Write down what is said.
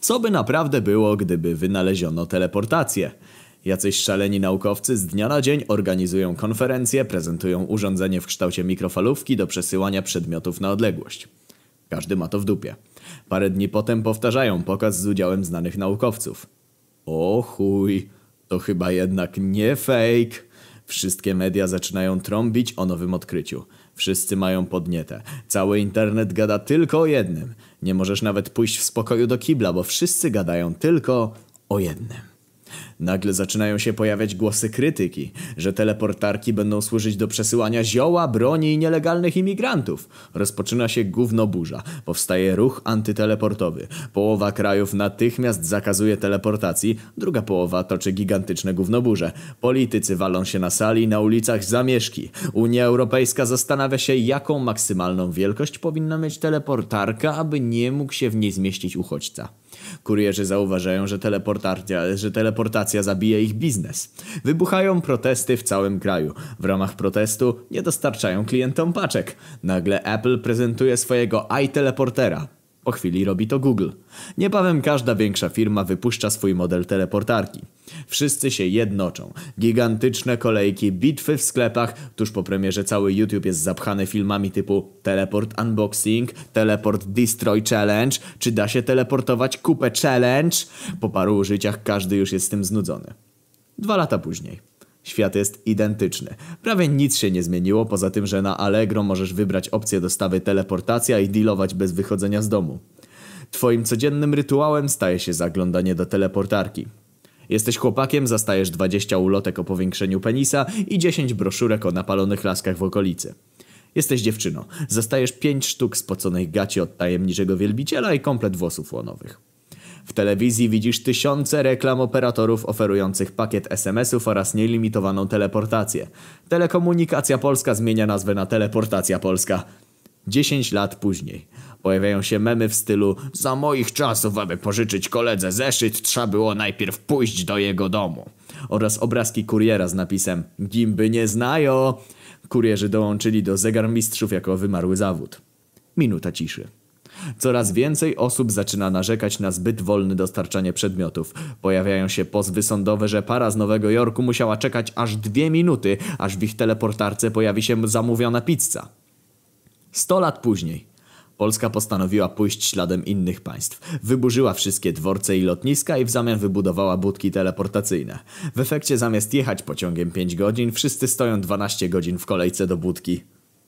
Co by naprawdę było, gdyby wynaleziono teleportację? Jacyś szaleni naukowcy z dnia na dzień organizują konferencje, prezentują urządzenie w kształcie mikrofalówki do przesyłania przedmiotów na odległość. Każdy ma to w dupie. Parę dni potem powtarzają pokaz z udziałem znanych naukowców. O chuj, to chyba jednak nie fake. Wszystkie media zaczynają trąbić o nowym odkryciu. Wszyscy mają podnietę. Cały internet gada tylko o jednym. Nie możesz nawet pójść w spokoju do kibla, bo wszyscy gadają tylko o jednym. Nagle zaczynają się pojawiać głosy krytyki, że teleportarki będą służyć do przesyłania zioła, broni i nielegalnych imigrantów. Rozpoczyna się gównoburza. Powstaje ruch antyteleportowy. Połowa krajów natychmiast zakazuje teleportacji, druga połowa toczy gigantyczne gównoburze. Politycy walą się na sali, na ulicach zamieszki. Unia Europejska zastanawia się, jaką maksymalną wielkość powinna mieć teleportarka, aby nie mógł się w niej zmieścić uchodźca. Kurierzy zauważają, że teleportacja, że teleportacja zabije ich biznes. Wybuchają protesty w całym kraju. W ramach protestu nie dostarczają klientom paczek. Nagle Apple prezentuje swojego iTeleportera. Po chwili robi to Google. Niebawem każda większa firma wypuszcza swój model teleportarki. Wszyscy się jednoczą. Gigantyczne kolejki, bitwy w sklepach. Tuż po premierze cały YouTube jest zapchany filmami typu Teleport Unboxing, Teleport Destroy Challenge, czy da się teleportować kupę Challenge? Po paru użyciach każdy już jest z tym znudzony. Dwa lata później. Świat jest identyczny. Prawie nic się nie zmieniło, poza tym, że na Allegro możesz wybrać opcję dostawy teleportacja i dealować bez wychodzenia z domu. Twoim codziennym rytuałem staje się zaglądanie do teleportarki. Jesteś chłopakiem, zastajesz 20 ulotek o powiększeniu penisa i 10 broszurek o napalonych laskach w okolicy. Jesteś dziewczyną, zastajesz 5 sztuk spoconych gaci od tajemniczego wielbiciela i komplet włosów łonowych. W telewizji widzisz tysiące reklam operatorów oferujących pakiet SMS-ów oraz nielimitowaną teleportację. Telekomunikacja Polska zmienia nazwę na Teleportacja Polska. 10 lat później pojawiają się memy w stylu Za moich czasów, aby pożyczyć koledze zeszyt, trzeba było najpierw pójść do jego domu. Oraz obrazki kuriera z napisem Gimby nie znają. Kurierzy dołączyli do zegarmistrzów jako wymarły zawód. Minuta ciszy. Coraz więcej osób zaczyna narzekać na zbyt wolne dostarczanie przedmiotów. Pojawiają się pozwy sądowe, że para z Nowego Jorku musiała czekać aż dwie minuty, aż w ich teleportarce pojawi się zamówiona pizza. Sto lat później Polska postanowiła pójść śladem innych państw. Wyburzyła wszystkie dworce i lotniska i w zamian wybudowała budki teleportacyjne. W efekcie zamiast jechać pociągiem 5 godzin, wszyscy stoją 12 godzin w kolejce do budki.